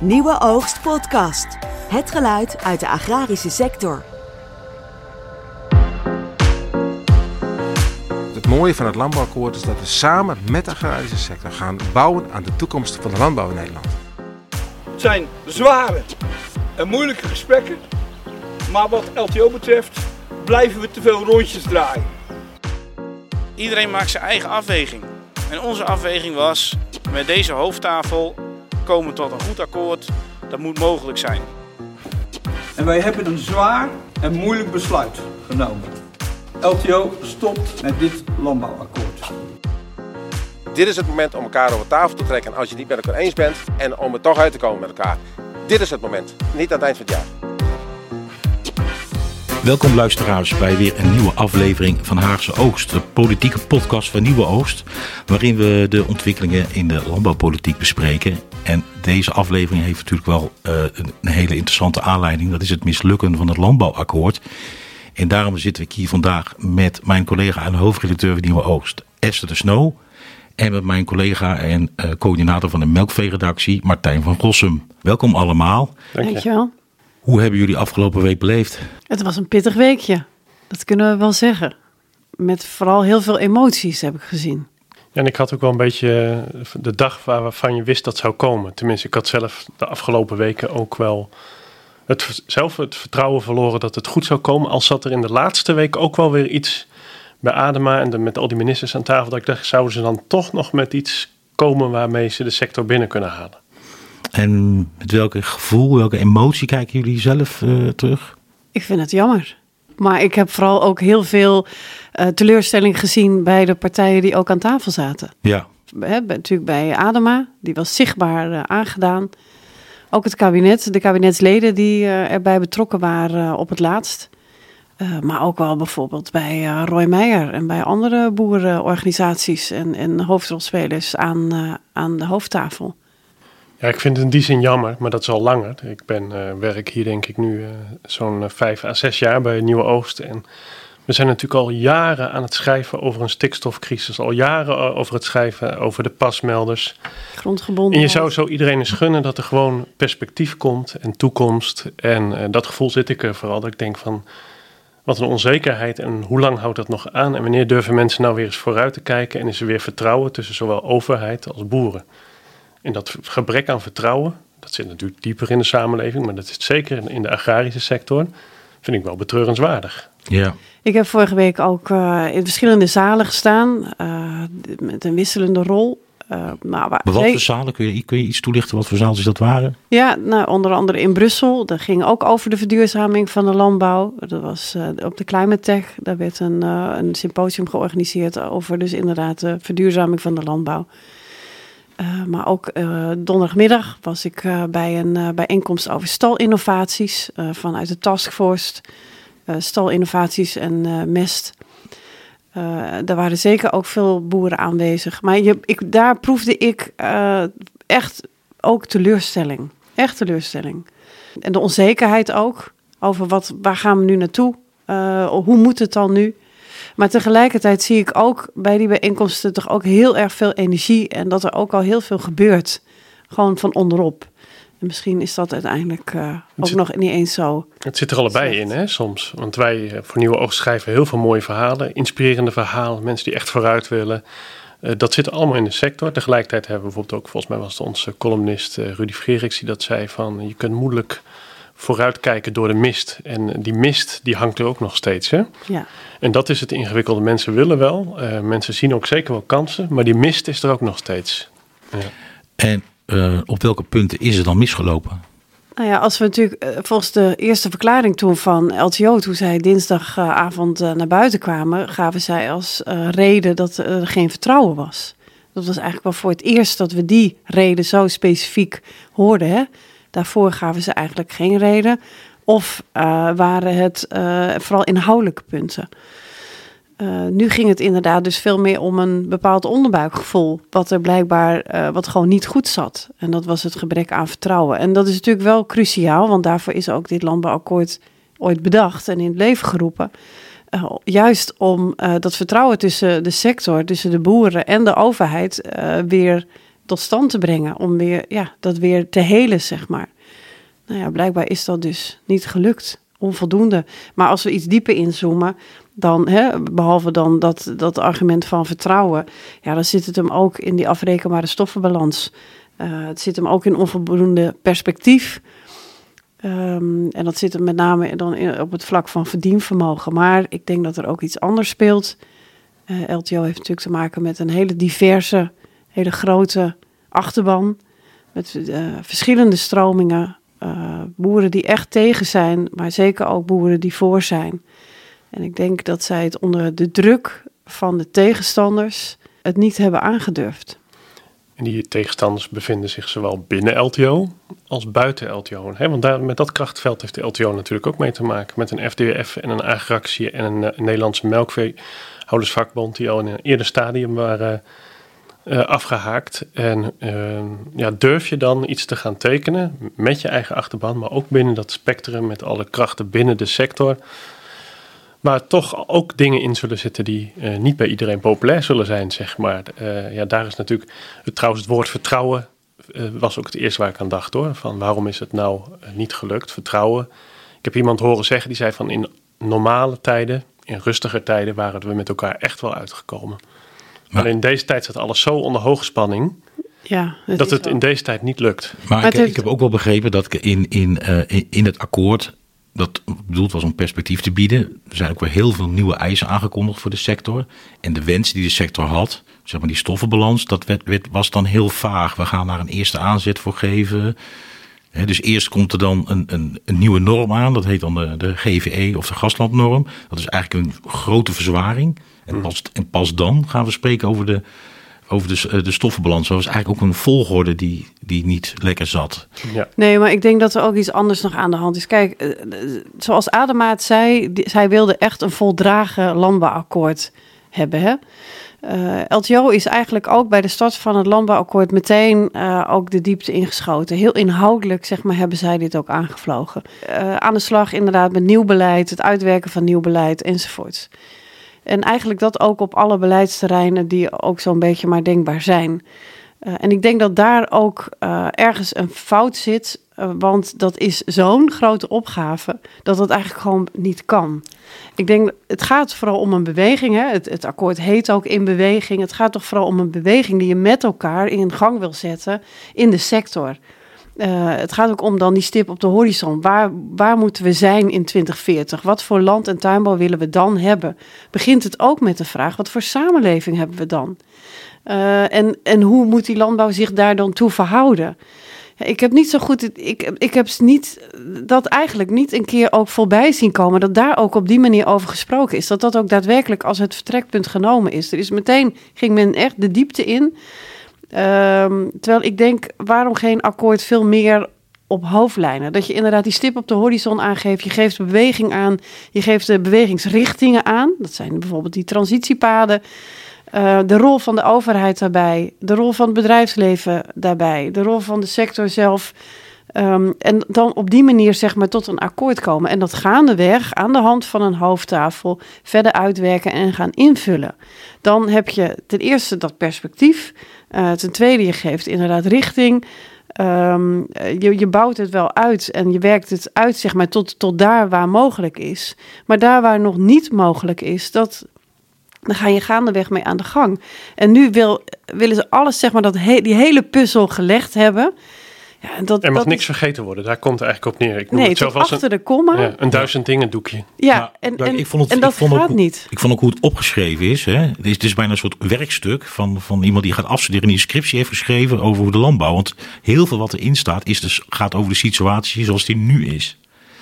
Nieuwe Oogst Podcast. Het geluid uit de agrarische sector. Het mooie van het landbouwakkoord is dat we samen met de agrarische sector gaan bouwen aan de toekomst van de landbouw in Nederland. Het zijn zware en moeilijke gesprekken, maar wat LTO betreft blijven we te veel rondjes draaien. Iedereen maakt zijn eigen afweging. En onze afweging was, met deze hoofdtafel komen tot een goed akkoord. Dat moet mogelijk zijn. En wij hebben een zwaar en moeilijk besluit genomen. LTO stopt met dit landbouwakkoord. Dit is het moment om elkaar over tafel te trekken als je het niet met elkaar eens bent en om er toch uit te komen met elkaar. Dit is het moment, niet aan het eind van het jaar. Welkom luisteraars bij weer een nieuwe aflevering van Haagse Oogst, de politieke podcast van Nieuwe Oogst, waarin we de ontwikkelingen in de landbouwpolitiek bespreken. En deze aflevering heeft natuurlijk wel uh, een hele interessante aanleiding, dat is het mislukken van het landbouwakkoord. En daarom zit ik hier vandaag met mijn collega en hoofdredacteur van Nieuwe Oogst, Esther de Snow. En met mijn collega en uh, coördinator van de Melkveeredactie, Martijn van Rossum. Welkom allemaal. Dank je. Dankjewel. Hoe hebben jullie afgelopen week beleefd? Het was een pittig weekje. Dat kunnen we wel zeggen. Met vooral heel veel emoties heb ik gezien. Ja, en ik had ook wel een beetje de dag waarvan je wist dat zou komen. Tenminste, ik had zelf de afgelopen weken ook wel het, zelf het vertrouwen verloren dat het goed zou komen. Al zat er in de laatste week ook wel weer iets bij Adema en de, met al die ministers aan tafel. Dat ik dacht, zouden ze dan toch nog met iets komen waarmee ze de sector binnen kunnen halen? En met welke gevoel, welke emotie kijken jullie zelf uh, terug? Ik vind het jammer. Maar ik heb vooral ook heel veel uh, teleurstelling gezien bij de partijen die ook aan tafel zaten. Ja. He, natuurlijk bij Adema, die was zichtbaar uh, aangedaan. Ook het kabinet, de kabinetsleden die erbij betrokken waren op het laatst. maar ook wel bijvoorbeeld bij Roy Meijer en bij andere boerenorganisaties en, en hoofdrolspelers aan, aan de hoofdtafel. Ja, ik vind het in die zin jammer, maar dat is al langer. Ik ben, uh, werk hier denk ik nu uh, zo'n uh, vijf à zes jaar bij Nieuwe Oost. En we zijn natuurlijk al jaren aan het schrijven over een stikstofcrisis. Al jaren over het schrijven over de pasmelders. Grondgebonden. En je zou zo iedereen eens gunnen dat er gewoon perspectief komt en toekomst. En dat gevoel zit ik er vooral. Dat ik denk van, wat een onzekerheid en hoe lang houdt dat nog aan? En wanneer durven mensen nou weer eens vooruit te kijken? En is er weer vertrouwen tussen zowel overheid als boeren? En dat gebrek aan vertrouwen, dat zit natuurlijk dieper in de samenleving, maar dat is zeker in de agrarische sector, vind ik wel betreurenswaardig. Ja. Ik heb vorige week ook uh, in verschillende zalen gestaan, uh, met een wisselende rol. Uh, maar wat voor zalen? Kun je, kun je iets toelichten wat voor zalen dat waren? Ja, nou, onder andere in Brussel. Dat ging ook over de verduurzaming van de landbouw. Dat was op de Climate Tech. Daar werd een, een symposium georganiseerd over dus inderdaad de verduurzaming van de landbouw. Uh, maar ook uh, donderdagmiddag was ik uh, bij een bijeenkomst over stalinnovaties vanuit de taskforce. stalinnovaties en mest. daar waren zeker ook veel boeren aanwezig. Maar je, ik, daar proefde ik echt ook teleurstelling. Echt teleurstelling. En de onzekerheid ook over wat, waar gaan we nu naartoe? hoe moet het dan nu? Maar tegelijkertijd zie ik ook bij die bijeenkomsten toch ook heel erg veel energie en dat er ook al heel veel gebeurt. Gewoon van onderop. En misschien is dat uiteindelijk uh, ook zit, nog niet eens zo. Het zit er allebei slecht. in, hè, soms. Want wij uh, voor Nieuwe Oogst schrijven heel veel mooie verhalen, inspirerende verhalen, mensen die echt vooruit willen. Uh, dat zit allemaal in de sector. Tegelijkertijd hebben we bijvoorbeeld ook, volgens mij was het onze columnist Rudy Frederiks die dat zei van je kunt moeilijk vooruitkijken door de mist. En die mist die hangt er ook nog steeds. Hè? Ja. En dat is het ingewikkelde. Mensen willen wel, uh, mensen zien ook zeker wel kansen, maar die mist is er ook nog steeds. Ja. En uh, op welke punten is het dan misgelopen? Nou ja, als we natuurlijk uh, volgens de eerste verklaring toen van LTO, toen zij dinsdagavond naar buiten kwamen, gaven zij als reden dat er geen vertrouwen was. Dat was eigenlijk wel voor het eerst dat we die reden zo specifiek hoorden. Hè? Daarvoor gaven ze eigenlijk geen reden. Of uh, waren het uh, vooral inhoudelijke punten. Uh, nu ging het inderdaad dus veel meer om een bepaald onderbuikgevoel. Wat er blijkbaar wat gewoon niet goed zat. En dat was het gebrek aan vertrouwen. En dat is natuurlijk wel cruciaal, want daarvoor is ook dit landbouwakkoord ooit bedacht en in het leven geroepen. juist om dat vertrouwen tussen de sector, tussen de boeren en de overheid weer tot stand te brengen. Om weer, ja, dat weer te helen, zeg maar. Nou ja, blijkbaar is dat dus niet gelukt. Onvoldoende. Maar als we iets dieper inzoomen, dan, hè, behalve dan dat, dat argument van vertrouwen, ja, dan zit het hem ook in die afrekenbare stoffenbalans. Uh, het zit hem ook in onvoldoende perspectief. Um, en dat zit hem met name dan op het vlak van verdienvermogen. Maar ik denk dat er ook iets anders speelt. Uh, LTO heeft natuurlijk te maken met een hele diverse, hele grote achterban. Met uh, verschillende stromingen. Uh, boeren die echt tegen zijn, maar zeker ook boeren die voor zijn. En ik denk dat zij het onder de druk van de tegenstanders het niet hebben aangedurfd. En die tegenstanders bevinden zich zowel binnen LTO als buiten LTO. Want met dat krachtveld heeft de LTO natuurlijk ook mee te maken. Met een FDF en een agractie en een, een Nederlandse melkveehoudersvakbond... die al in een eerder stadium waren uh, afgehaakt. En uh, ja, durf je dan iets te gaan tekenen met je eigen achterban... maar ook binnen dat spectrum met alle krachten binnen de sector... Maar toch ook dingen in zullen zitten die uh, niet bij iedereen populair zullen zijn, zeg maar. Uh, ja, daar is natuurlijk, het, trouwens het woord vertrouwen was ook het eerste waar ik aan dacht hoor. Van waarom is het nou niet gelukt, vertrouwen. Ik heb iemand horen zeggen, die zei van in normale tijden, in rustiger tijden waren we met elkaar echt wel uitgekomen. Maar, in deze tijd staat alles zo onder hoogspanning. Ja, dat het in deze tijd niet lukt. Maar, maar ik, ik, heb ook wel begrepen dat in, in, in, in het akkoord dat bedoeld was om perspectief te bieden. Er zijn ook weer heel veel nieuwe eisen aangekondigd voor de sector. En de wens die de sector had, zeg maar die stoffenbalans, dat werd, was dan heel vaag. We gaan daar een eerste aanzet voor geven. dus eerst komt er dan een, een, een, nieuwe norm aan, dat heet dan de, de GVE of de gaslandnorm. Dat is eigenlijk een grote verzwaring. En pas, en pas dan gaan we spreken over de over de, eh, de stoffenbalans. Dat was eigenlijk ook een volgorde die, die niet lekker zat. Ja. Nee, maar ik denk dat er ook iets anders nog aan de hand is. Kijk, eh, zoals Ademaat zei, zij wilde echt een voldragen landbouwakkoord hebben. Hè? Uh, eh, LTO is eigenlijk ook bij de start van het landbouwakkoord meteen uh, ook de diepte ingeschoten. Heel inhoudelijk, zeg maar, hebben zij dit ook aangevlogen. Uh, aan de slag inderdaad met nieuw beleid, het uitwerken van nieuw beleid enzovoorts. En eigenlijk dat ook op alle beleidsterreinen die ook zo'n beetje maar denkbaar zijn. Uh, en ik denk dat daar ook uh, ergens een fout zit, uh, want dat is zo'n grote opgave dat dat eigenlijk gewoon niet kan. Ik denk, het gaat vooral om een beweging. Hè? Het, het akkoord heet ook in beweging. Het gaat toch vooral om een beweging die je met elkaar in gang wil zetten in de sector. Uh, het gaat ook om dan die stip op de horizon. Waar, waar moeten we zijn in 2040? Wat voor land- en tuinbouw willen we dan hebben? Begint het ook met de vraag: wat voor samenleving hebben we dan? Uh, en, en hoe moet die landbouw zich daar dan toe verhouden? Ik heb niet zo goed, ik, ik heb niet, dat eigenlijk niet een keer ook voorbij zien komen. Dat daar ook op die manier over gesproken is. Dat dat ook daadwerkelijk als het vertrekpunt genomen is. Er is meteen, ging men echt de diepte in. Um, terwijl ik denk, waarom geen akkoord veel meer op hoofdlijnen? Dat je inderdaad die stip op de horizon aangeeft. Je geeft beweging aan. Je geeft de bewegingsrichtingen aan. Dat zijn bijvoorbeeld die transitiepaden. Uh, de rol van de overheid daarbij. De rol van het bedrijfsleven daarbij. De rol van de sector zelf. Um, en dan op die manier zeg maar tot een akkoord komen. En dat gaandeweg aan de hand van een hoofdtafel verder uitwerken en gaan invullen. Dan heb je ten eerste dat perspectief. Uh, ten tweede, je geeft inderdaad richting. Um, je, je bouwt het wel uit en je werkt het uit zeg maar, tot, tot daar waar mogelijk is. Maar daar waar nog niet mogelijk is, dat, dan ga je gaandeweg mee aan de gang. En nu wil, willen ze alles, zeg maar, dat die hele puzzel gelegd hebben. Ja, dat, er mag niks vergeten worden, daar komt het eigenlijk op neer. Ik noem nee, het zelf als achter een, de komma. Ja, een duizend dingen doekje. Ja, en, en, ik vond het, en dat ik vond gaat ook, niet. Ik vond ook hoe het opgeschreven is. Hè. Het, is het is bijna een soort werkstuk van, van iemand die gaat afstuderen... en die een scriptie heeft geschreven over de landbouw. Want heel veel wat erin staat is dus, gaat over de situatie zoals die nu is.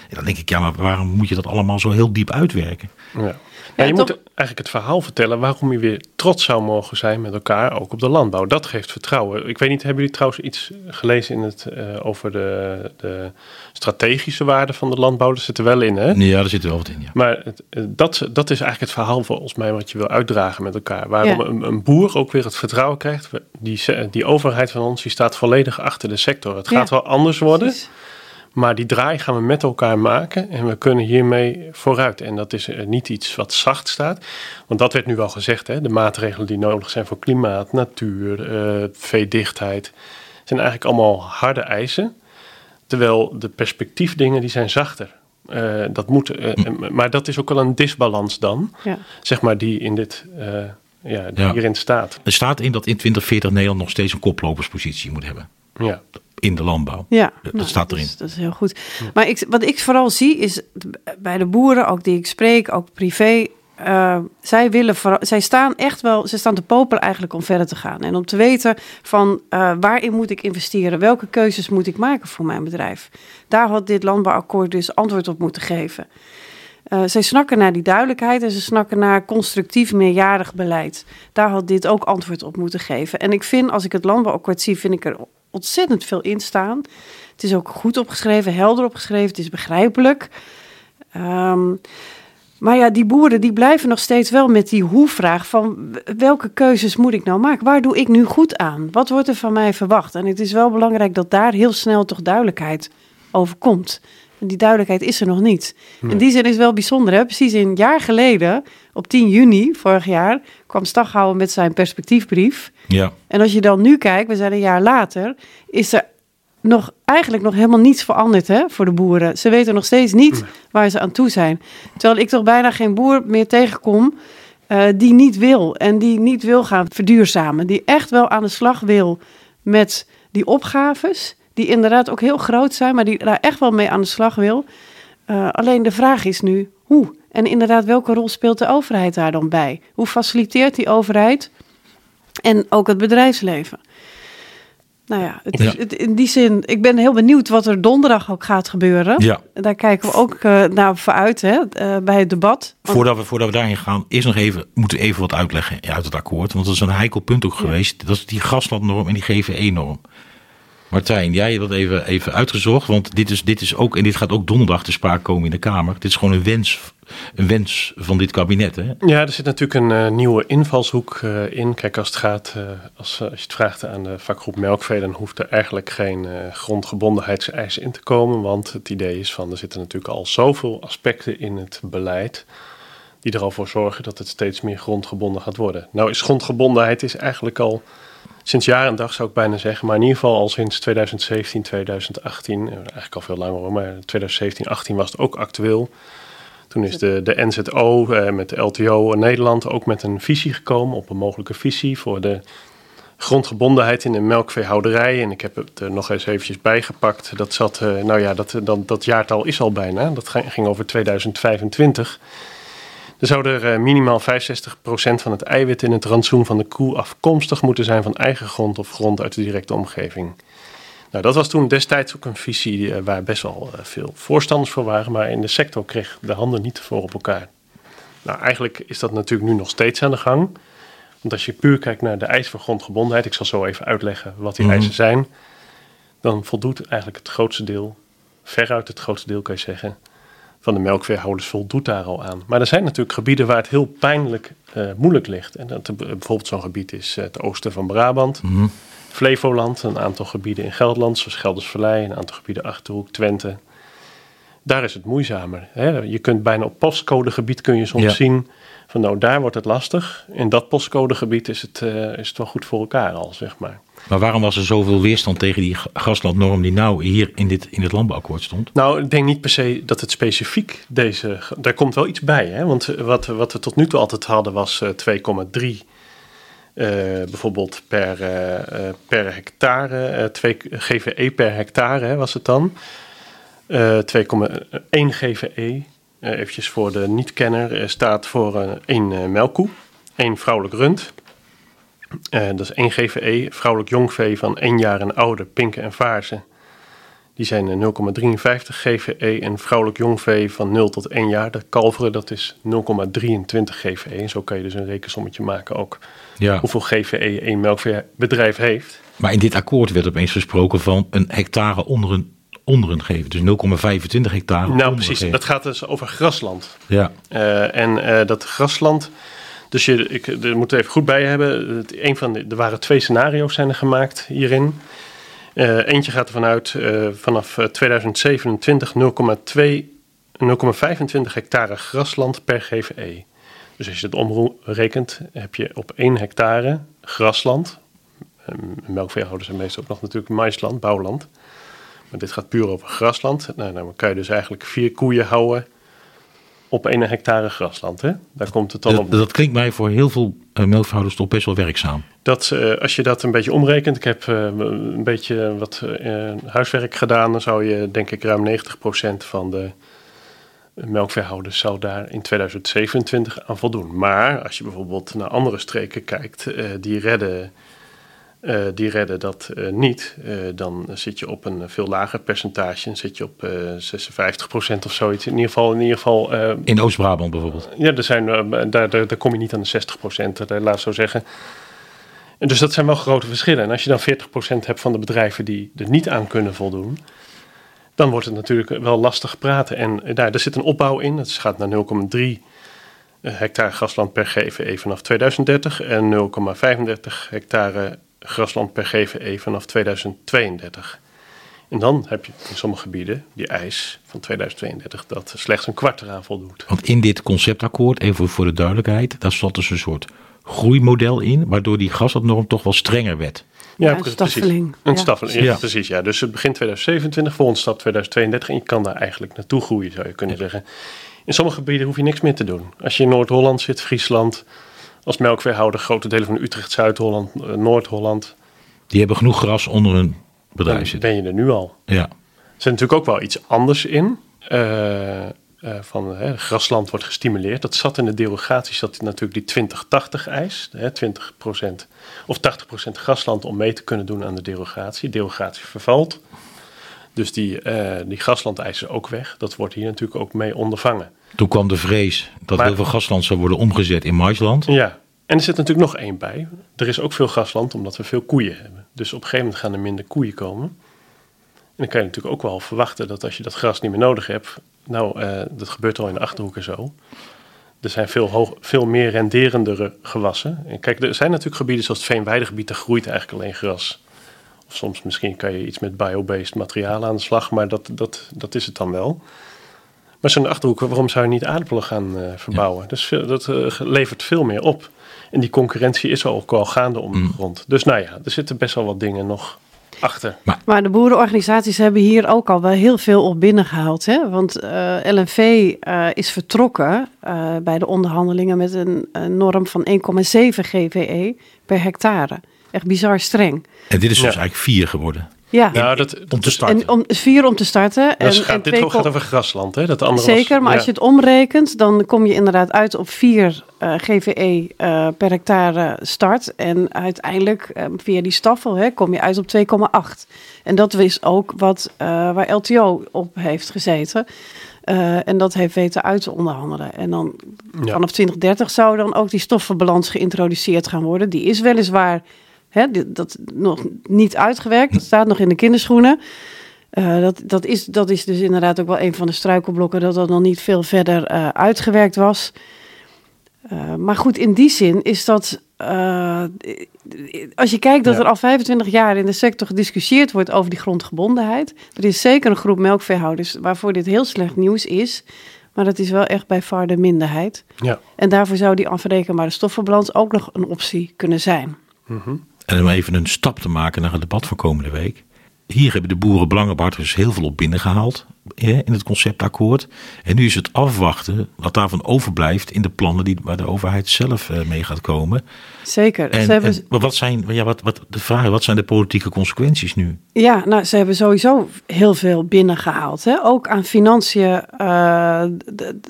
En dan denk ik, ja, maar waarom moet je dat allemaal zo heel diep uitwerken? Ja. Ja, je moet eigenlijk het verhaal vertellen waarom je weer trots zou mogen zijn met elkaar, ook op de landbouw. Dat geeft vertrouwen. Ik weet niet, hebben jullie trouwens iets gelezen in het, uh, over de, de, strategische waarde van de landbouw? Dat zit er wel in, hè? Ja, daar zit er wel wat in, ja. Maar het, eh, dat, dat is eigenlijk het verhaal volgens mij wat je wil uitdragen met elkaar. Waarom ja. een, een, boer ook weer het vertrouwen krijgt. Die, die overheid van ons, die staat volledig achter de sector. Het gaat ja, wel anders worden. Precies. Maar die draai gaan we met elkaar maken en we kunnen hiermee vooruit. En dat is eh, niet iets wat zacht staat. Want dat werd nu al gezegd. Hè? De maatregelen die nodig zijn voor klimaat, natuur, uh, veedichtheid. zijn eigenlijk allemaal harde eisen. Terwijl de perspectiefdingen die zijn zachter. Uh, dat moet, uh, maar dat is ook wel een disbalans dan. Ja. Zeg maar die in dit... ja, die hierin staat. Er staat in dat in 2040 Nederland nog steeds een koploperspositie moet hebben. Ja in de landbouw. Ja, dat nou, staat erin. Dat is, dat is heel goed. Maar ik, wat ik vooral zie is bij de boeren, ook die ik spreek, ook privé. Uh, zij, willen zij staan echt wel, ze staan te popelen eigenlijk om verder te gaan. En om te weten van uh, waarin moet ik investeren, welke keuzes moet ik maken voor mijn bedrijf. Daar had dit landbouwakkoord dus antwoord op moeten geven. Uh, zij snakken naar die duidelijkheid en ze snakken naar constructief meerjarig beleid. Daar had dit ook antwoord op moeten geven. En ik vind, als ik het landbouwakkoord zie, vind ik er ontzettend veel in staan. Het is ook goed opgeschreven, helder opgeschreven, het is begrijpelijk. Um, maar ja, die boeren die blijven nog steeds wel met die hoe-vraag van welke keuzes moet ik nou maken? Waar doe ik nu goed aan? Wat wordt er van mij verwacht? En het is wel belangrijk dat daar heel snel toch duidelijkheid over komt. En die duidelijkheid is er nog niet. Nee. In die zin is wel bijzonder. Hè? Precies een jaar geleden, op 10 juni vorig jaar, kwam Staghouwer met zijn perspectiefbrief. Ja. En als je dan nu kijkt, we zijn een jaar later, is er nog, eigenlijk nog helemaal niets veranderd hè, voor de boeren. Ze weten nog steeds niet nee. waar ze aan toe zijn. Terwijl ik toch bijna geen boer meer tegenkom uh, die niet wil. En die niet wil gaan verduurzamen. Die echt wel aan de slag wil met die opgaves die inderdaad ook heel groot zijn, maar die daar echt wel mee aan de slag wil. Uh, alleen de vraag is nu hoe? En inderdaad, welke rol speelt de overheid daar dan bij? Hoe faciliteert die overheid en ook het bedrijfsleven? Nou ja, het, ja. Het, in die zin, ik ben heel benieuwd wat er donderdag ook gaat gebeuren. Ja. Daar kijken we ook uh, naar vooruit hè, uh, bij het debat. Voordat we, voordat we daarin gaan, is nog even, moeten we even wat uitleggen uit het akkoord. Want dat is een heikel punt ook ja. geweest. Dat is die gaslandnorm en die GVE-norm. Martijn, jij hebt dat even, even uitgezocht, want dit is, dit is ook, en dit gaat ook donderdag te sprake komen in de Kamer. Dit is gewoon een wens, een wens van dit kabinet. Hè? Ja, er zit natuurlijk een uh, nieuwe invalshoek uh, in. Kijk, als het gaat, uh, als, als je het vraagt aan de vakgroep Melkvee, dan hoeft er eigenlijk geen grondgebondenheidseisen in te komen. Want het idee is van, er zitten natuurlijk al zoveel aspecten in het beleid die er al voor zorgen dat het steeds meer grondgebonden gaat worden. Nou is grondgebondenheid is eigenlijk al sinds jaar en dag zou ik bijna zeggen, maar in ieder geval al sinds 2017, 2018, eigenlijk al veel langer hoor, maar 2017, 18 was het ook actueel. Toen is de, de NZO eh, met de LTO Nederland ook met een visie gekomen op een mogelijke visie voor de grondgebondenheid in de melkveehouderij. En ik heb het er nog eens eventjes bijgepakt. Dat zat, uh, nou ja, dat, dat, dat jaartal is al bijna. Dat ging over 2025. Er zou er uh, minimaal 65% van het eiwit in het rantsoen van de koe afkomstig moeten zijn van eigen grond of grond uit de directe omgeving. Nou, dat was toen destijds ook een visie uh, waar best wel uh, veel voorstanders voor waren, maar in de sector kreeg de handen niet voor op elkaar. Nou, eigenlijk is dat natuurlijk nu nog steeds aan de gang. Want als je puur kijkt naar de eisen voor grondgebondenheid, ik zal zo even uitleggen wat die mm. eisen zijn, dan voldoet eigenlijk het grootste deel, veruit het grootste deel kan je zeggen, van de melkveehouders voldoet daar al aan. Maar er zijn natuurlijk gebieden waar het heel pijnlijk uh, moeilijk ligt. En dat, uh, bijvoorbeeld zo'n gebied is uh, het oosten van Brabant, mm -hmm. Flevoland, een aantal gebieden in Gelderland, zoals Geldersvallei, een aantal gebieden Achterhoek, Twente. Daar is het moeizamer. Hè? Je kunt bijna op postcodegebied kun je soms ja. zien van nou daar wordt het lastig. In dat postcodegebied is het, is het wel goed voor elkaar al, zeg maar. Maar waarom was er zoveel weerstand tegen die gaslandnorm die nou hier in dit, in dit landbouwakkoord stond? Nou, ik denk niet per se dat het specifiek deze... Daar komt wel iets bij, hè? want wat, wat we tot nu toe altijd hadden was uh, 2,3 uh, bijvoorbeeld per, uh, per hectare, 2 GVE per hectare hè, was het dan. 2,1 GVE, eventjes voor de niet-kenner, staat voor één melkkoe, één vrouwelijk rund... Uh, dat is 1 GVE, vrouwelijk jongvee van 1 jaar en ouder, pinken en vaarzen. Die zijn 0,53 GVE en vrouwelijk jongvee van 0 tot 1 jaar, de kalveren, dat is 0,23 GVE. En zo kan je dus een rekensommetje maken ook ja. hoeveel GVE één melkveebedrijf heeft. Maar in dit akkoord werd opeens gesproken van een hectare onder een, onder een geven, dus 0,25 hectare. Nou precies, dat gaat dus over grasland. Ja. Uh, en uh, dat grasland... Dus je, ik er moet even goed bij hebben. Een van de, er waren twee scenario's zijn er gemaakt hierin. Uh, eentje gaat ervan uit vanaf 2027 0,2 0,25 hectare grasland per GVE. Dus als je het omrekent, heb je op 1 hectare grasland. Melkveehouders zijn meestal ook nog natuurlijk maisland, bouwland. Maar dit gaat puur over grasland. Nou, dan kan je dus eigenlijk vier koeien houden op 1 hectare grasland. Hè? Daar komt het dan dat, op. Dat klinkt mij voor heel veel uh, melkveehouders toch best wel werkzaam. Dat, uh, als je dat een beetje omrekent, ik heb uh, een beetje wat huiswerk gedaan, dan zou je denk ik ruim 90% van de melkveehouders zou daar in 2027 aan voldoen. Maar als je bijvoorbeeld naar andere streken kijkt, die redden uh, die redden dat uh, niet, uh, dan zit je op een veel lager percentage. Dan zit je op 56% of zoiets. In ieder geval. In, ieder geval, in Oost-Brabant bijvoorbeeld? Ja, er zijn, daar, daar, daar, kom je niet aan de 60%, laat zo zeggen. En dus dat zijn wel grote verschillen. En als je dan 40% hebt van de bedrijven die er niet aan kunnen voldoen, dan wordt het natuurlijk wel lastig praten. En daar, daar zit een opbouw in. Het gaat naar 0,3 hectare grasland per GVE vanaf 2030 en 0,35 hectare grasland per GVE vanaf 2032. En dan heb je in sommige gebieden die eis van 2032 dat slechts een kwart eraan voldoet. Want in dit conceptakkoord, even voor de duidelijkheid, daar zat dus een soort groeimodel in, waardoor die graslandnorm toch wel strenger werd. Ja, Ja, precies. staffeling. Een Ja. staffeling, ja, Ja. precies. Ja. Dus het begint 2027, volgende stap 2032 en je kan daar eigenlijk naartoe groeien, zou je kunnen zeggen. In sommige gebieden hoef je niks meer te doen. Als je in Noord-Holland zit, Friesland, als melkveehouder, grote delen van Utrecht, Zuid-Holland, eh, Noord-Holland, Die hebben genoeg gras onder hun bedrijf zitten. ben je er nu al. Ja. Er zit natuurlijk ook wel iets anders in. Eh, eh, van hè, grasland wordt gestimuleerd. Dat zat in de derogatie, zat natuurlijk die 2080-eis. Hè, 20% of 80% grasland om mee te kunnen doen aan de derogatie. Derogatie vervalt. Dus die, eh die graslandeis is ook weg. Dat wordt hier natuurlijk ook mee ondervangen. Toen kwam de vrees dat Maar- heel veel grasland zou worden omgezet in maisland. Ja, en er zit natuurlijk nog één bij. Er is ook veel grasland omdat we veel koeien hebben. Dus op een gegeven moment gaan er minder koeien komen. En dan kan je natuurlijk ook wel verwachten dat als je dat gras niet meer nodig hebt. Nou, eh, dat gebeurt al in de achterhoek en zo. Er zijn veel, hoog, veel meer renderendere gewassen. En kijk, er zijn natuurlijk gebieden zoals het Veenweidegebied, daar groeit eigenlijk alleen gras. Of soms misschien kan je iets met biobased materialen aan de slag, maar dat, dat, dat is het dan wel. Maar zo'n achterhoek, waarom zou je niet aardappelen gaan eh, verbouwen? Dus dat eh, levert veel meer op. En die concurrentie is ook al gaande om de grond. Dus nou ja, er zitten best wel wat dingen nog achter. Maar de boerenorganisaties hebben hier ook al wel heel veel op binnengehaald. Hè? Want eh, LNV eh, is vertrokken eh, bij de onderhandelingen met een, een norm van 1,7 GVE per hectare. Echt bizar streng. En dit is dus Ja. eigenlijk vier geworden. Ja, Nou, dat, Om te starten. en om, vier om te starten. en, gaat, en dit twee gaat over grasland, hè? Dat andere Zeker, was- maar ja. als je het omrekent, dan kom je inderdaad uit op 4 eh, GVE eh, per hectare start. En uiteindelijk eh, via die staffel hè, kom je uit op 2,8. En dat is ook wat, eh, waar LTO op heeft gezeten. Eh, en dat heeft weten uit te onderhandelen. En dan Ja. vanaf 2030 zou dan ook die stoffenbalans geïntroduceerd gaan worden. Die is weliswaar hè, dat nog niet uitgewerkt. Dat staat nog in de kinderschoenen. Eh, dat, dat, is, dat is dus inderdaad ook wel een van de struikelblokken dat dat nog niet veel verder eh, uitgewerkt was. Eh, maar goed, in die zin is dat. als je kijkt dat Ja. er al 25 jaar in de sector gediscussieerd wordt over die grondgebondenheid. Er is zeker een groep melkveehouders waarvoor dit heel slecht nieuws is. Maar dat is wel echt bij far de minderheid. Ja. En daarvoor zou die afrekenbare stoffenbalans ook nog een optie kunnen zijn. En om even een stap te maken naar het debat van komende week. Hier hebben de boerenbelangenbehartigers heel veel op binnengehaald in het conceptakkoord. En nu is het afwachten wat daarvan overblijft in de plannen die, waar de overheid zelf eh, mee gaat komen. Zeker. En, ze hebben, en wat zijn, ja, wat, wat, de vraag wat zijn de politieke consequenties nu? Ja, nou, ze hebben sowieso heel veel binnengehaald. Hè? Ook aan financiën eh,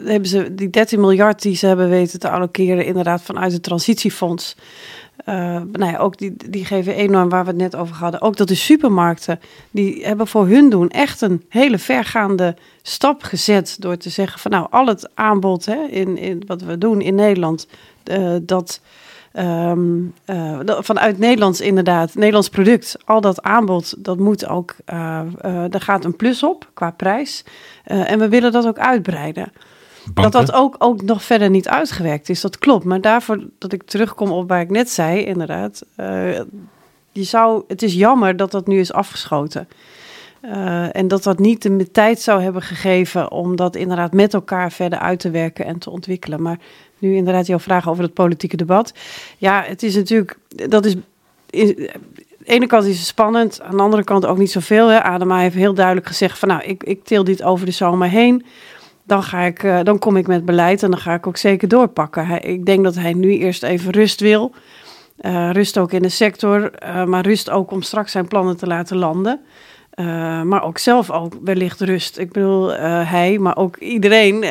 hebben ze die 13 miljard die ze hebben weten te allokeren, inderdaad vanuit het transitiefonds. Eh, nou ja, ook die, die GVE-norm waar we het net over hadden. Ook dat de supermarkten, die hebben voor hun doen echt een hele vergaande stap gezet. Door te zeggen van nou, al het aanbod hè, in, in wat we doen in Nederland, eh, dat... Ehm, eh, dat- vanuit Nederlands inderdaad, Nederlands product, al dat aanbod, dat moet ook, daar gaat een plus op qua prijs. En we willen dat ook uitbreiden. Banken? Dat dat ook, ook nog verder niet uitgewerkt is, dat klopt. Maar daarvoor dat ik terugkom op waar ik net zei, inderdaad. eh, je zou, het is jammer dat dat nu is afgeschoten. Uh, en dat dat niet de tijd zou hebben gegeven om dat inderdaad met elkaar verder uit te werken en te ontwikkelen. Maar nu inderdaad jouw vraag over het politieke debat. Ja, het is natuurlijk, dat is, is aan de ene kant is het spannend, aan de andere kant ook niet zoveel. Hè. Adema heeft heel duidelijk gezegd van nou, ik, ik til dit over de zomer heen. Dan, ga ik, uh, dan kom ik met beleid en dan ga ik ook zeker doorpakken. Hij, ik denk dat hij nu eerst even rust wil. Uh, rust ook in de sector, uh, maar rust ook om straks zijn plannen te laten landen. Maar ook zelf ook wellicht rust. Ik bedoel, hij, maar ook iedereen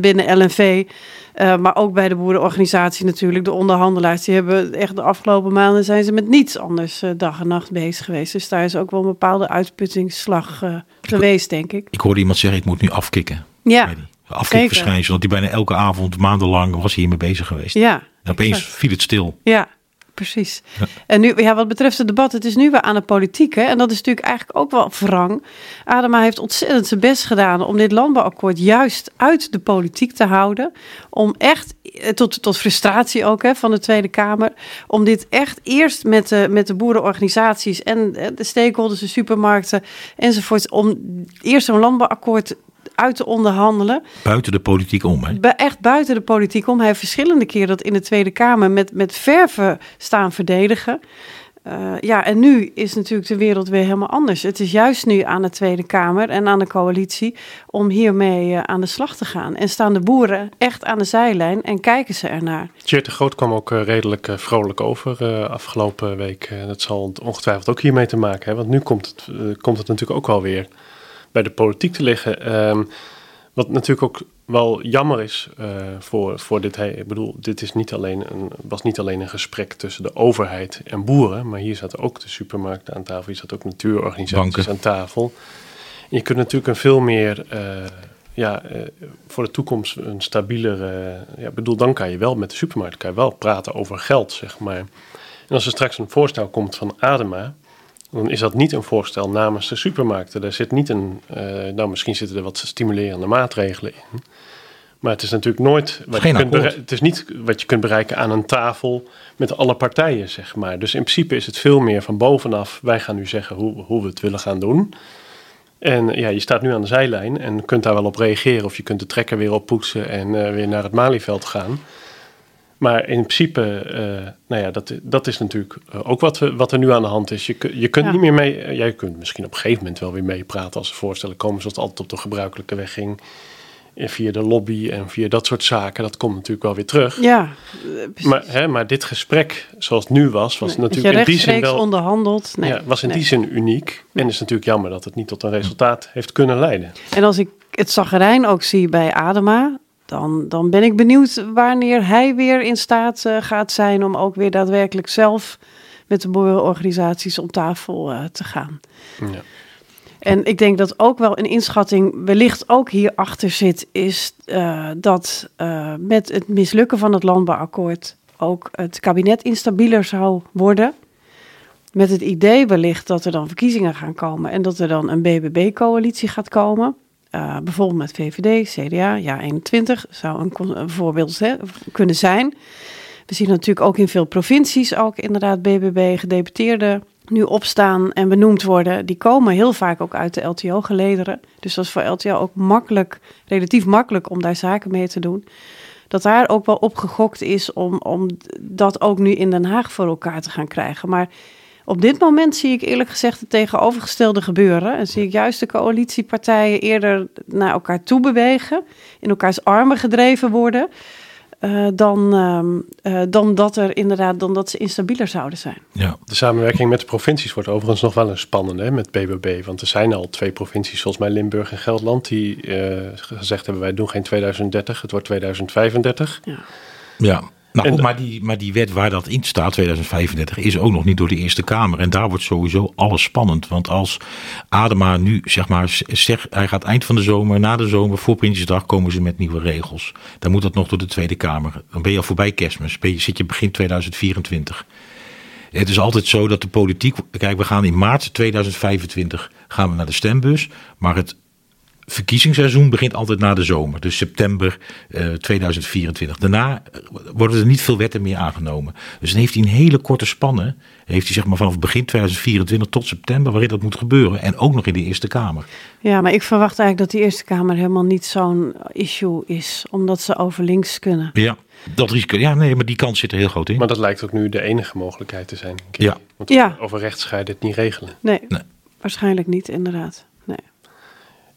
binnen LNV, maar ook bij de boerenorganisatie natuurlijk, de onderhandelaars, die hebben echt de afgelopen maanden zijn ze met niets anders dag en nacht bezig geweest. Dus daar is ook wel een bepaalde uitputtingsslag geweest, denk ik. Ik hoorde iemand zeggen, ik moet nu afkicken. Ja. Afkikverschijnsel, want die bijna elke avond, maandenlang, was hij hiermee bezig geweest. Ja. En opeens viel het stil. Ja, precies. Ja. En nu, ja, wat betreft het debat, het is nu weer aan de politiek. Hè? En dat is natuurlijk eigenlijk ook wel wrang. Adema heeft ontzettend zijn best gedaan om dit landbouwakkoord juist uit de politiek te houden. Om echt, tot, tot frustratie ook hè, van de Tweede Kamer, om dit echt eerst met de, met de boerenorganisaties en de stakeholders, de supermarkten enzovoort, om eerst zo'n landbouwakkoord uit te onderhandelen. Buiten de politiek om, hè? Echt buiten de politiek om. Hij heeft verschillende keren dat in de Tweede Kamer met, met verven staan verdedigen. Uh, ja, en nu is natuurlijk de wereld weer helemaal anders. Het is juist nu aan de Tweede Kamer en aan de coalitie om hiermee uh, aan de slag te gaan. En staan de boeren echt aan de zijlijn en kijken ze ernaar. Tjeerd de Groot kwam ook uh, redelijk vrolijk over afgelopen week. dat zal ongetwijfeld ook hiermee te maken hebben, want nu komt het, komt het natuurlijk ook wel weer bij de politiek te liggen. Um, wat natuurlijk ook wel jammer is uh, voor, voor dit. Ik bedoel, dit is niet alleen een, was niet alleen een gesprek tussen de overheid en boeren, maar hier zaten ook de supermarkten aan tafel, hier zaten ook natuurorganisaties Banken. aan tafel. En je kunt natuurlijk een veel meer. Uh, ja, uh, voor de toekomst een stabielere. ja, bedoel, dan kan je wel met de supermarkt kan je wel praten over geld, zeg maar. En als er straks een voorstel komt van Adema, dan is dat niet een voorstel namens de supermarkten. Daar zit niet een, uh, nou misschien zitten er wat stimulerende maatregelen in. Maar het is natuurlijk nooit, wat Geen je kunt het is niet wat je kunt bereiken aan een tafel met alle partijen, zeg maar. Dus in principe is het veel meer van bovenaf, wij gaan nu zeggen hoe, hoe we het willen gaan doen. En ja, je staat nu aan de zijlijn en kunt daar wel op reageren. Of je kunt de trekker weer oppoetsen en uh, weer naar het Malieveld gaan. Maar in principe, uh, nou ja, dat, dat is natuurlijk ook wat, we, wat er nu aan de hand is. Je, je kunt Ja. niet meer mee, uh, jij kunt misschien op een gegeven moment wel weer meepraten als er voorstellen komen, zoals het altijd op de gebruikelijke weg ging. En via de lobby en via dat soort zaken, dat komt natuurlijk wel weer terug. Ja, eh, precies. Maar, hè, maar dit gesprek, zoals het nu was, was Nee, natuurlijk in die zin wel. onderhandeld. Nee, ja, was in nee. die zin uniek. En is natuurlijk jammer dat het niet tot een resultaat heeft kunnen leiden. En als ik het zagrijn ook zie bij Adema, dan, dan ben ik benieuwd wanneer hij weer in staat eh, gaat zijn om ook weer daadwerkelijk zelf met de boerenorganisaties om tafel eh, te gaan. Ja. En ik denk dat ook wel een inschatting wellicht ook hierachter zit, is eh, dat met het mislukken van het landbouwakkoord ook het kabinet instabieler zou worden. Met het idee wellicht dat er dan verkiezingen gaan komen en dat er dan een BBB-coalitie gaat komen. Uh, bijvoorbeeld met VVD, CDA, ja 21 zou een, voorbeeld hè, kunnen zijn. We zien natuurlijk ook in veel provincies ook inderdaad BBB gedeputeerden nu opstaan en benoemd worden. Die komen heel vaak ook uit de LTO-gelederen. Dus dat is voor LTO ook makkelijk, relatief makkelijk om daar zaken mee te doen. Dat daar ook wel op gegokt is om, om dat ook nu in Den Haag voor elkaar te gaan krijgen. Maar op dit moment zie ik eerlijk gezegd het tegenovergestelde gebeuren. En zie ik juist de coalitiepartijen eerder naar elkaar toe bewegen, in elkaars armen gedreven worden. uh, dan, uh, dan dat er inderdaad dan dat ze instabieler zouden zijn. Ja. De samenwerking met de provincies wordt overigens nog wel een spannende hè, met BBB. Want er zijn al twee provincies, zoals mij Limburg en Gelderland, die uh, gezegd hebben: wij doen geen 2030, het wordt 2035. Ja. Ja, nou, maar, die, maar die wet waar dat in staat, 2035, is ook nog niet door de Eerste Kamer. En daar wordt sowieso alles spannend. Want als Adema nu, zeg maar, zegt, hij gaat eind van de zomer, na de zomer, voor Prinsjesdag, komen ze met nieuwe regels. Dan moet dat nog door de Tweede Kamer. Dan ben je al voorbij kerstmis, ben je, zit je begin 2024. Het is altijd zo dat de politiek, kijk, we gaan in maart 2025 gaan we naar de stembus. Maar het verkiezingsseizoen begint altijd na de zomer, dus september uh, 2024. Daarna worden er niet veel wetten meer aangenomen. Dus dan heeft hij een hele korte spanne, heeft hij zeg maar vanaf begin 2024 tot september, waarin dat moet gebeuren. En ook nog in de Eerste Kamer. Ja, maar ik verwacht eigenlijk dat die Eerste Kamer helemaal niet zo'n issue is, omdat ze over links kunnen. Ja, dat risico. Ja, nee, maar die kans zit er heel groot in. Maar dat lijkt ook nu de enige mogelijkheid te zijn. Ja. Want Ja. over rechts ga je dit niet regelen. Nee, Nee. waarschijnlijk niet, inderdaad.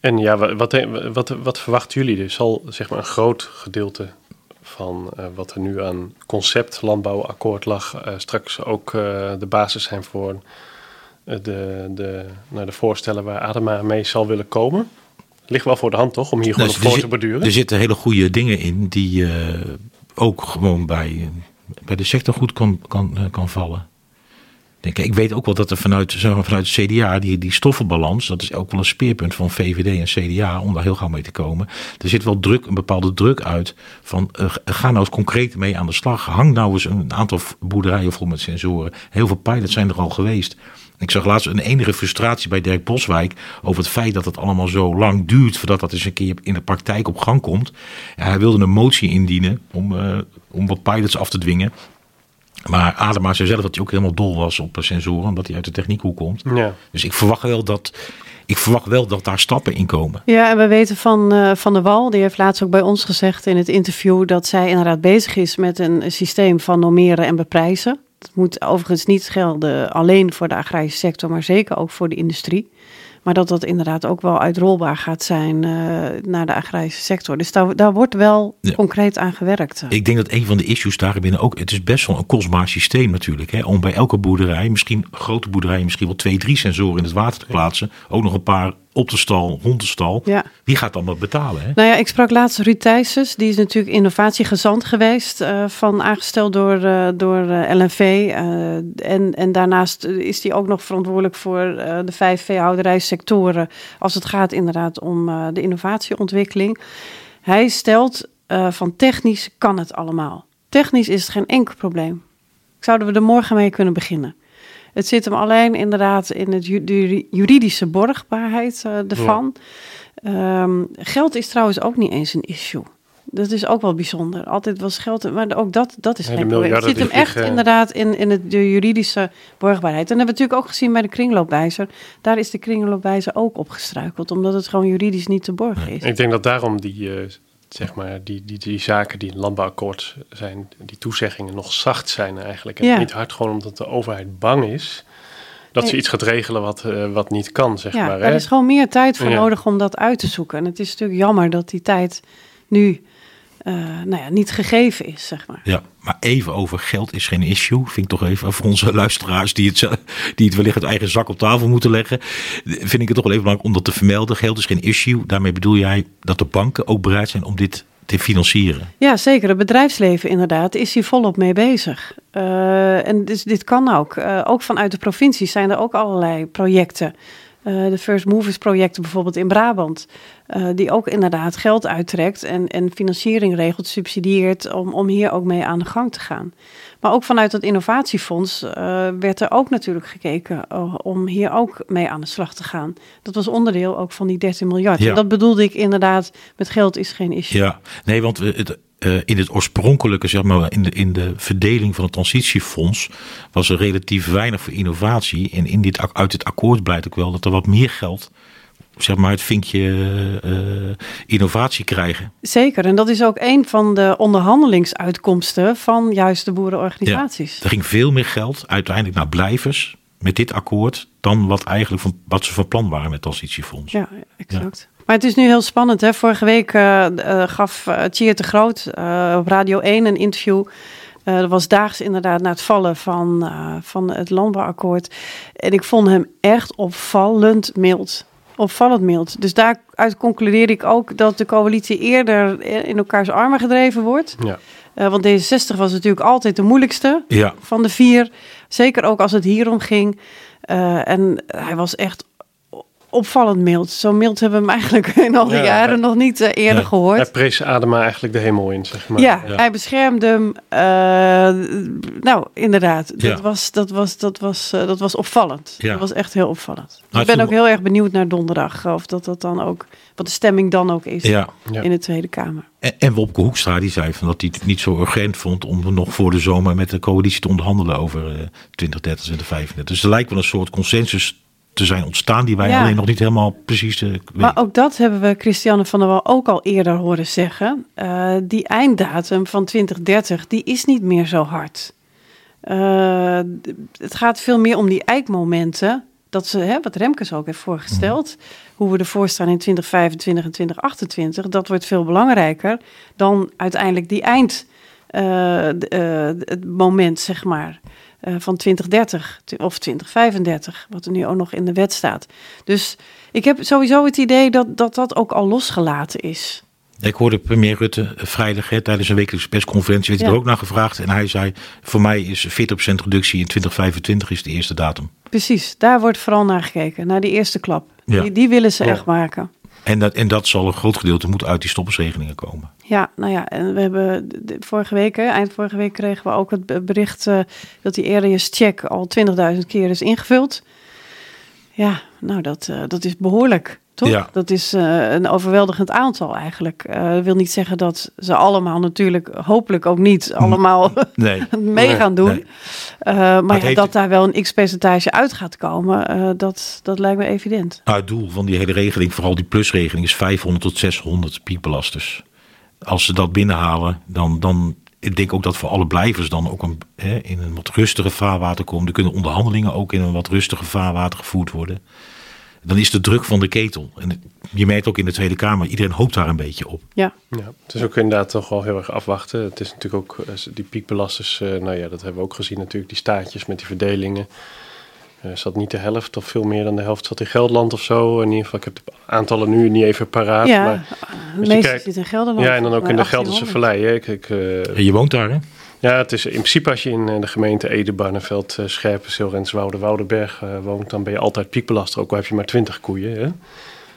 En ja, wa- wat, wat, wat, verwachten jullie? Er zal zeg maar een groot gedeelte van eh, wat er nu aan concept landbouwakkoord lag, eh, straks ook eh, de basis zijn voor de, de, nou, de voorstellen waar Adema mee zal willen komen. Ligt wel voor de hand toch, om hier gewoon Nou, op er voor te borduren? Er zitten hele goede dingen in die ook gewoon bij, bij de sector goed kan, kan, kan vallen. Denk, ik weet ook wel dat er vanuit, zeg maar, vanuit CDA, die, die stoffenbalans, dat is ook wel een speerpunt van VVD en CDA om daar heel gauw mee te komen. Er zit wel druk, een bepaalde druk uit van eh, ga nou eens concreet mee aan de slag. Hang nou eens een aantal boerderijen vol met sensoren. Heel veel pilots zijn er al geweest. Ik zag laatst een enige frustratie bij Dirk Boswijk over het feit dat het allemaal zo lang duurt voordat dat eens een keer in de praktijk op gang komt. Hij wilde een motie indienen om, eh, om wat pilots af te dwingen. Maar Adema zei zelf dat hij ook helemaal dol was op eh, sensoren, omdat hij uit de techniekhoek komt. Ja. Dus ik verwacht wel dat, ik verwacht wel dat daar stappen in komen. Ja, en we weten van eh, Van der Wal, die heeft laatst ook bij ons gezegd in het interview dat zij inderdaad bezig is met een systeem van normeren en beprijzen. Het moet overigens niet gelden alleen voor de agrarische sector, maar zeker ook voor de industrie. Maar dat dat inderdaad ook wel uitrolbaar gaat zijn eh, naar de agrarische sector. Dus daar, daar wordt wel Ja. concreet aan gewerkt. Ik denk dat een van de issues daarbinnen ook, het is best wel een kostbaar systeem natuurlijk. Hè, om bij elke boerderij, misschien grote boerderijen, misschien wel twee, drie sensoren in het water te plaatsen. Ook nog een paar op de stal, rond de stal. Ja. Wie gaat dan dat betalen? Hè? Nou ja, ik sprak laatst Ruud Thijssens. Die is natuurlijk innovatiegezant geweest. eh, van aangesteld door, eh, door eh, LNV. en, en daarnaast is hij ook nog verantwoordelijk voor de vijf veehouderijsectoren. Als het gaat inderdaad om de innovatieontwikkeling. Hij stelt van technisch kan het allemaal. Technisch is het geen enkel probleem. Zouden we er morgen mee kunnen beginnen? Het zit hem alleen inderdaad in het ju- de juridische borgbaarheid eh, ervan. Ehm, geld is trouwens ook niet eens een issue. Dat is ook wel bijzonder. Altijd was geld, maar ook dat, dat is geen probleem. Het zit hem echt inderdaad in, in het, de juridische borgbaarheid. En dat hebben we natuurlijk ook gezien bij de kringloopwijzer. Daar is de kringloopwijzer ook op gestruikeld, omdat het gewoon juridisch niet te borgen is. Ik denk dat daarom die, eh, zeg maar, die, die, die zaken die in het landbouwakkoord zijn, die toezeggingen nog zacht zijn eigenlijk. En Ja. niet hard gewoon omdat de overheid bang is dat ze iets gaat regelen wat, eh, wat niet kan, zeg Ja, maar. hè? is gewoon meer tijd voor Ja. nodig om dat uit te zoeken. En het is natuurlijk jammer dat die tijd nu eh, nou ja, niet gegeven is, zeg maar. Ja, maar even over geld is geen issue. Vind ik toch even voor onze luisteraars die het, die het wellicht uit eigen zak op tafel moeten leggen. Vind ik het toch wel even belangrijk om dat te vermelden. Geld is geen issue. Daarmee bedoel jij dat de banken ook bereid zijn om dit te financieren. Ja, zeker. Het bedrijfsleven inderdaad is hier volop mee bezig. Eh, en dus dit kan ook. Eh, ook vanuit de provincies zijn er ook allerlei projecten. Eh, de First Movers projecten bijvoorbeeld in Brabant. eh, die ook inderdaad geld uittrekt en, en financiering regelt, subsidieert om, om hier ook mee aan de gang te gaan. Maar ook vanuit het innovatiefonds eh, werd er ook natuurlijk gekeken eh, om hier ook mee aan de slag te gaan. Dat was onderdeel ook van die 13 miljard. Ja. En dat bedoelde ik inderdaad, met geld is geen issue. Ja, nee, want het, eh, in het oorspronkelijke, zeg maar, in de, in de verdeling van het transitiefonds was er relatief weinig voor innovatie. En in dit, uit dit akkoord blijkt ook wel dat er wat meer geld, zeg maar, het vinkje eh, innovatie krijgen. Zeker, en dat is ook een van de onderhandelingsuitkomsten van juist de boerenorganisaties. Er ging veel meer geld uiteindelijk naar blijvers met dit akkoord dan wat eigenlijk van, wat ze van plan waren met het transitiefonds. Ja, exact. Maar het is nu heel spannend. Hè? Vorige week eh, eh, gaf Tjeerd de Groot eh, op Radio 1 een interview. Uh, dat was daags inderdaad na het vallen van, uh, van het landbouwakkoord. En ik vond hem echt opvallend mild. Opvallend mild. Dus daaruit concludeer ik ook dat de coalitie eerder in elkaars armen gedreven wordt. Ja. Uh, want D66 was natuurlijk altijd de moeilijkste ja. van de vier. Zeker ook als het hierom ging. Uh, en hij was echt opvallend mild. Zo mild hebben we hem eigenlijk in al die Ja, jaren hij- nog niet eh, eerder Nee. gehoord. Hij prees Adema eigenlijk de hemel in, zeg maar. ja, ja. hij beschermde hem. eh, nou, inderdaad. Ja. Dat, was, dat, was, dat, was, eh, dat was opvallend. Ja. Dat was echt heel opvallend. Nou, ik ben toen- ook heel erg benieuwd naar donderdag. Of dat dat dan ook, wat de stemming dan ook is in de Tweede Kamer. En, en Wopke Hoekstra die zei van dat hij het niet zo urgent vond om nog voor de zomer met de coalitie te onderhandelen over eh 2030 en de 35. Dus er lijkt wel een soort consensus te zijn ontstaan die wij Ja. alleen nog niet helemaal precies eh, weten. Maar ook dat hebben we Christiane van der Wal ook al eerder horen zeggen. Eh, die einddatum van 2030, die is niet meer zo hard. Eh, het gaat veel meer om die eikmomenten. Dat ze, hè, wat Remkes ook heeft voorgesteld, hoe we ervoor staan in 2025 en 2028, dat wordt veel belangrijker dan uiteindelijk die eind, het moment, zeg maar, eh, van 2030 t- of 2035, wat er nu ook nog in de wet staat. Dus ik heb sowieso het idee dat dat, dat ook al losgelaten is. Ik hoorde premier Rutte eh, vrijdag hè, tijdens een wekelijkse persconferentie werd hij Ja. er ook naar gevraagd. En hij zei, voor mij is 40% reductie in 2025 is de eerste datum. Precies, daar wordt vooral naar gekeken, naar die eerste klap. Ja. Die, die willen ze Ja. echt maken. En dat, en dat zal een groot gedeelte moeten uit die stoppersregelingen komen. Ja, nou ja, en we hebben de- vorige week, hè, eind vorige week kregen we ook het be- bericht eh, dat die areas check al 20.000 keer is ingevuld. Ja, nou dat, eh, dat is behoorlijk, toch? Ja. Dat is eh, een overweldigend aantal eigenlijk. Dat wil niet zeggen dat ze allemaal natuurlijk, hopelijk ook niet allemaal Nee. mee gaan doen. nee. Maar ja, dat daar wel een x-percentage uit gaat komen, dat, dat lijkt me evident. Nou, het doel van die hele regeling, vooral die plusregeling, is 500 tot 600 piekbelasters. Als ze dat binnenhalen, dan, dan ik denk ook dat voor alle blijvers dan ook een, hè, in een wat rustiger vaarwater komen. Er kunnen onderhandelingen ook in een wat rustiger vaarwater gevoerd worden. Dan is de druk van de ketel. En je merkt ook in de Tweede Kamer, iedereen hoopt daar een beetje op. Ja, Ja, het is ook inderdaad toch wel heel erg afwachten. Het is natuurlijk ook eh, die piekbelasters, eh, nou ja, dat hebben we ook gezien natuurlijk, die staatjes met die verdelingen. Eh zat niet de helft of veel meer dan de helft zat in Gelderland of zo. In ieder geval, ik heb de aantallen nu niet even paraat. ja maar, de je meeste kijkt- zitten in Gelderland. ja en dan ook in de Gelderse 1800. Vallei. Hè. Ik, ik, eh, En je woont daar, hè? ja, het is in principe als je in eh, de gemeente Ede, Barneveld, eh, Scherpenzeel, Renswoude, Woudenberg eh, woont, dan ben je altijd piekbelaster, ook al heb je maar 20 koeien. Hè?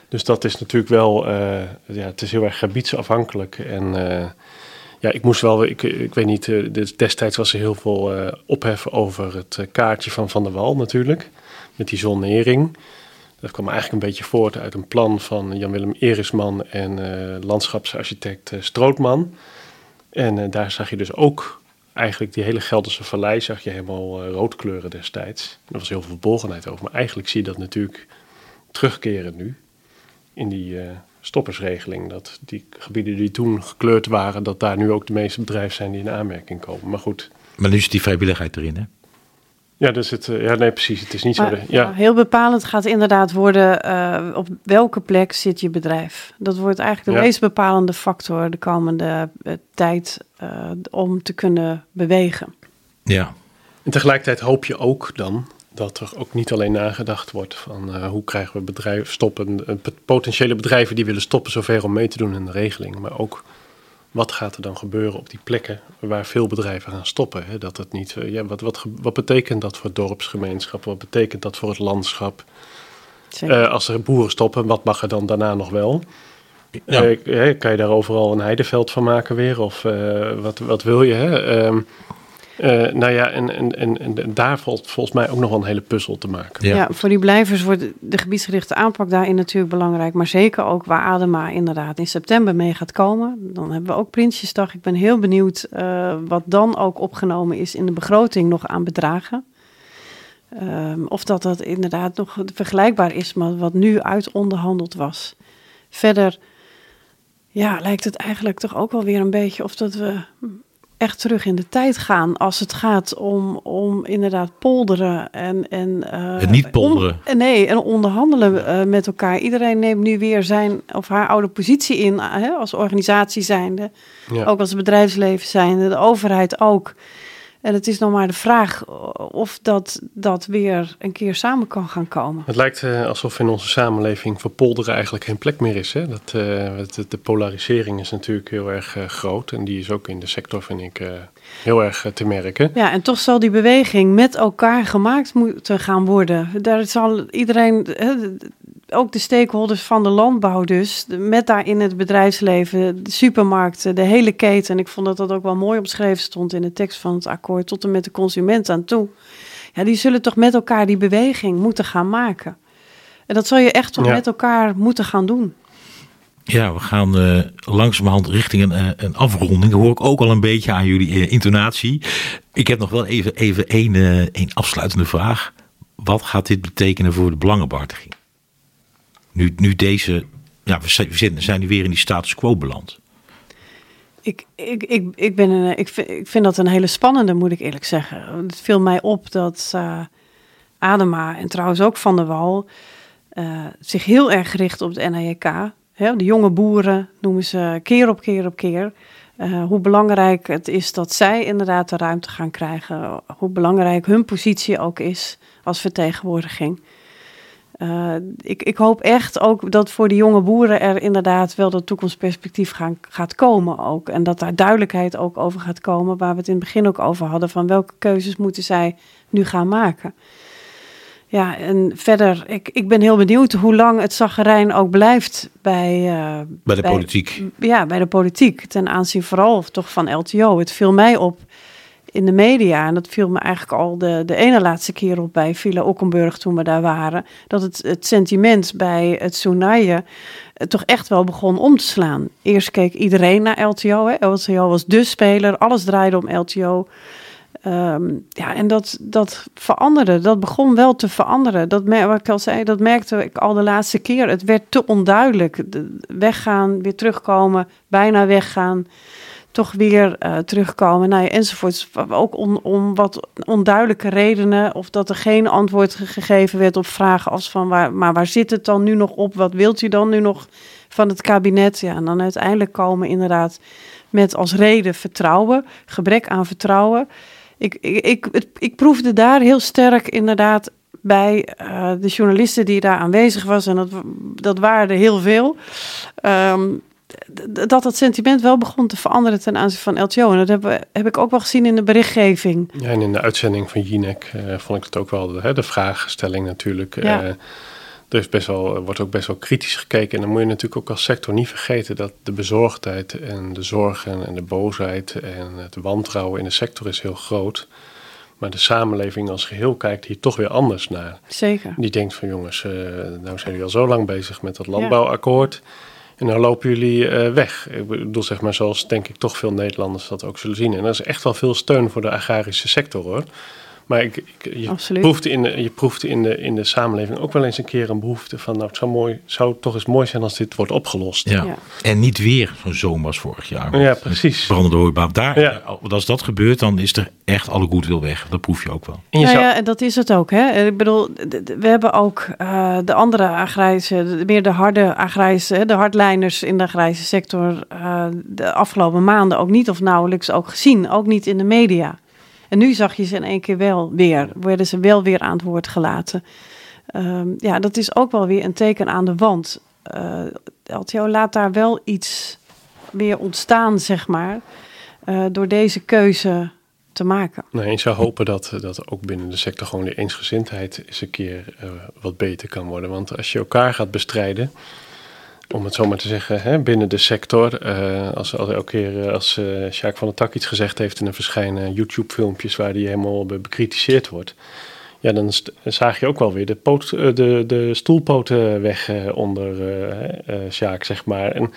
Dus dat is natuurlijk wel, eh, ja, het is heel erg gebiedsafhankelijk. En eh, ja, ik moest wel, ik, ik weet niet, eh, des- destijds was er heel veel eh ophef over het eh, kaartje van Van der Wal natuurlijk, met die zonering. Dat kwam eigenlijk een beetje voort uit een plan van Jan-Willem Erisman en landschapsarchitect Strootman. En daar zag je dus ook eigenlijk die hele Gelderse vallei zag je helemaal rood kleuren destijds. Er was heel veel verbolgenheid over. Maar eigenlijk zie je dat natuurlijk terugkeren nu in die stoppersregeling. Dat die gebieden die toen gekleurd waren, dat daar nu ook de meeste bedrijven zijn die in aanmerking komen. Maar goed, Maar nu zit die vrijwilligheid erin, hè? ja, dus het, eh, ja nee precies, het is niet zo. De, ja. ja, heel bepalend gaat inderdaad worden eh, op welke plek zit je bedrijf. Dat wordt eigenlijk de Ja. meest bepalende factor de komende eh, tijd eh, om te kunnen bewegen. Ja. En tegelijkertijd hoop je ook dan dat er ook niet alleen nagedacht wordt van eh, hoe krijgen we bedrijven stoppen, eh, potentiële bedrijven die willen stoppen zover om mee te doen in de regeling, maar ook wat gaat er dan gebeuren op die plekken waar veel bedrijven gaan stoppen? Hè? Dat het niet, eh, ja, wat, wat, wat betekent dat voor het dorpsgemeenschap? Wat betekent dat voor het landschap? Eh, als er boeren stoppen, wat mag er dan daarna nog wel? Ja. Kan je daar overal een heideveld van maken weer? Of eh, wat, wat wil je? Hè? Ehm, eh, nou ja, en, en, en, en daar valt volgens mij ook nog wel een hele puzzel te maken. Ja. Ja. voor die blijvers wordt de gebiedsgerichte aanpak daarin natuurlijk belangrijk. Maar zeker ook waar Adema inderdaad in september mee gaat komen. Dan hebben we ook Prinsjesdag. Ik ben heel benieuwd eh, wat dan ook opgenomen is in de begroting nog aan bedragen. Ehm, of dat dat inderdaad nog vergelijkbaar is met wat nu uitonderhandeld was. Verder ja, lijkt het eigenlijk toch ook wel weer een beetje of dat we echt terug in de tijd gaan als het gaat om, om inderdaad polderen en... en eh, Het niet polderen. on- nee, en onderhandelen eh, met elkaar. Iedereen neemt nu weer zijn of haar oude positie in eh, hè, als organisatie zijnde. Ja. Ook als bedrijfsleven zijnde, de overheid ook. En het is nog maar de vraag of dat, dat weer een keer samen kan gaan komen. Het lijkt eh, alsof in onze samenleving voor polderen eigenlijk geen plek meer is. Hè? Dat, eh, het- de polarisering is natuurlijk heel erg eh, groot. En die is ook in de sector, vind ik, heel erg te merken. Ja, en toch zal die beweging met elkaar gemaakt moeten gaan worden. Daar zal iedereen, ook de stakeholders van de landbouw dus, met daarin het bedrijfsleven, de supermarkten, de hele keten. En ik vond dat dat ook wel mooi omschreven stond in de tekst van het akkoord, tot en met de consument aan toe. Ja, die zullen toch met elkaar die beweging moeten gaan maken. En dat zal je echt toch met elkaar moeten gaan doen. Ja, we gaan uh, langzamerhand richting een, uh, een afronding. Dat hoor ik ook al een beetje aan jullie uh, intonatie. Ik heb nog wel even, even één, één afsluitende vraag. Wat gaat dit betekenen voor de belangenbehartiging? Nu, nu deze, ja, we zijn, nu weer in die status quo beland. Ik, ik, ik, ik, ben een, ik, vind, ik vind dat een hele spannende, moet ik eerlijk zeggen. Het viel mij op dat Adema en trouwens ook Van der Wal zich heel erg richt op de NAJK de jonge boeren noemen ze keer op keer op keer. Uh, hoe belangrijk het is dat zij inderdaad de ruimte gaan krijgen. Hoe belangrijk hun positie ook is als vertegenwoordiging. Uh, ik, ik, hoop echt ook dat voor de jonge boeren er inderdaad wel dat toekomstperspectief gaan, gaat komen ook. En dat daar duidelijkheid ook over gaat komen, waar we het in het begin ook over hadden, van welke keuzes moeten zij nu gaan maken. Ja, en verder, ik, ik ben heel benieuwd hoe lang het zaggerijn ook blijft bij... Uh, bij de politiek. Ja, bij de politiek. Ten aanzien vooral toch van LTO. Het viel mij op in de media, en dat viel me eigenlijk al de, de ene laatste keer op bij Villa Okkenburg toen we daar waren, dat het, het sentiment bij het Soenaille eh, toch echt wel begon om te slaan. Eerst keek iedereen naar LTO. Hè. LTO was de speler, alles draaide om LTO. Ehm, ja, en dat, dat veranderde, dat begon wel te veranderen. Dat, wat ik al zei, dat merkte ik al de laatste keer. Het werd te onduidelijk. weggaan, weer terugkomen, bijna weggaan, toch weer uh, terugkomen, nou ja, enzovoorts. Ook om, om wat onduidelijke redenen, of dat er geen antwoord gegeven werd op vragen als van, waar, maar waar zit het dan nu nog op? Wat wilt u dan nu nog van het kabinet? Ja, en dan uiteindelijk komen inderdaad met als reden vertrouwen, gebrek aan vertrouwen ik, ik, ik, proefde daar heel sterk inderdaad bij uh, de journalisten die daar aanwezig was, en dat, dat waren er heel veel, um, dat dat sentiment wel begon te veranderen ten aanzien van LTO. En dat heb, heb ik ook wel gezien in de berichtgeving. Ja, en in de uitzending van Jinek uh, vond ik het ook wel, de, de vraagstelling natuurlijk. Ja. Uh, er is best wel, wordt ook best wel kritisch gekeken. En dan moet je natuurlijk ook als sector niet vergeten dat de bezorgdheid en de zorgen en de boosheid en het wantrouwen in de sector is heel groot. Maar de samenleving als geheel kijkt hier toch weer anders naar. Zeker. Die denkt van jongens, uh, nou zijn jullie al zo lang bezig met dat landbouwakkoord. En dan lopen jullie uh, weg. Ik bedoel, zeg maar, zoals denk ik toch veel Nederlanders dat ook zullen zien. En er is echt wel veel steun voor de agrarische sector hoor. Maar ik, ik, je, proefde in de, je proefde in de, in de samenleving ook wel eens een keer een behoefte van... nou, het zou, mooi, zou toch eens mooi zijn als dit wordt opgelost. Ja. En niet weer zo'n zomer als vorig jaar. Ja, precies. Brandende hooibaar. Daar, ja. Als dat gebeurt, dan is er echt alle goed wil weg. Dat proef je ook wel. En ja, en dat is het ook. Hè? Ik bedoel, we hebben ook uh, de andere agrarische, meer de harde agrarische, de hardlijners in de agrarische sector... Uh, de afgelopen maanden ook niet of nauwelijks ook gezien. Ook niet in de media. En nu zag je ze in één keer wel weer, werden ze wel weer aan het woord gelaten. Um, ja, dat is ook wel weer een teken aan de wand. Uh, eh, LTO laat daar wel iets weer ontstaan, zeg maar, uh, door deze keuze te maken. Nee, ik zou hopen dat, dat ook binnen de sector gewoon de eensgezindheid eens een keer wat beter kan worden. Want als je elkaar gaat bestrijden, om het zo maar te zeggen, hè, binnen de sector. Uh, als, elke keer uh, als uh, Sjaak van der Tak iets gezegd heeft en er verschijnen YouTube-filmpjes waar die helemaal bekritiseerd wordt. Ja, dan zaag je ook wel weer de, poot, de, de stoelpoten weg onder Sjaak, zeg maar. En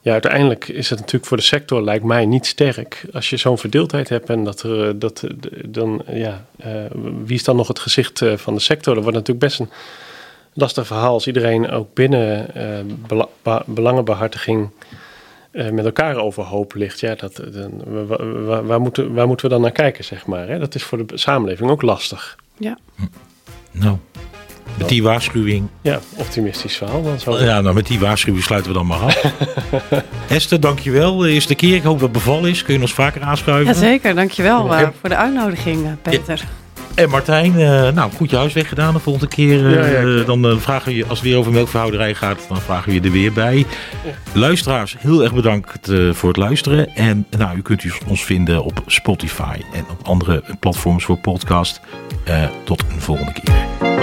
ja, uiteindelijk is het natuurlijk voor de sector, lijkt mij, niet sterk. Als je zo'n verdeeldheid hebt en dat er, dat, dan, ja, wie is dan nog het gezicht van de sector? Dat wordt natuurlijk best een lastig verhaal als iedereen ook binnen uh, belangenbehartiging uh, met elkaar overhoop ligt. Ja, dat, dan, waar, waar, moeten, waar moeten we dan naar kijken, zeg maar? Hè? Dat is voor de samenleving ook lastig. Ja. Nou, met die waarschuwing. Ja, optimistisch verhaal. Dan zo. Ja, nou met die waarschuwing sluiten we dan maar af. Esther, dankjewel. De eerste keer. Ik hoop dat het beval is. Kun je ons vaker aanschuiven? Jazeker, dankjewel uh, voor de uitnodiging, Peter. En Martijn, uh, nou, goed je huiswerk gedaan. De volgende keer uh, dan uh, vragen we je, als het weer over melkverhouderij gaat, dan vragen we je er weer bij. Luisteraars, heel erg bedankt voor het luisteren. En nou, u kunt ons vinden op Spotify en op andere platforms voor podcast. tot een volgende keer.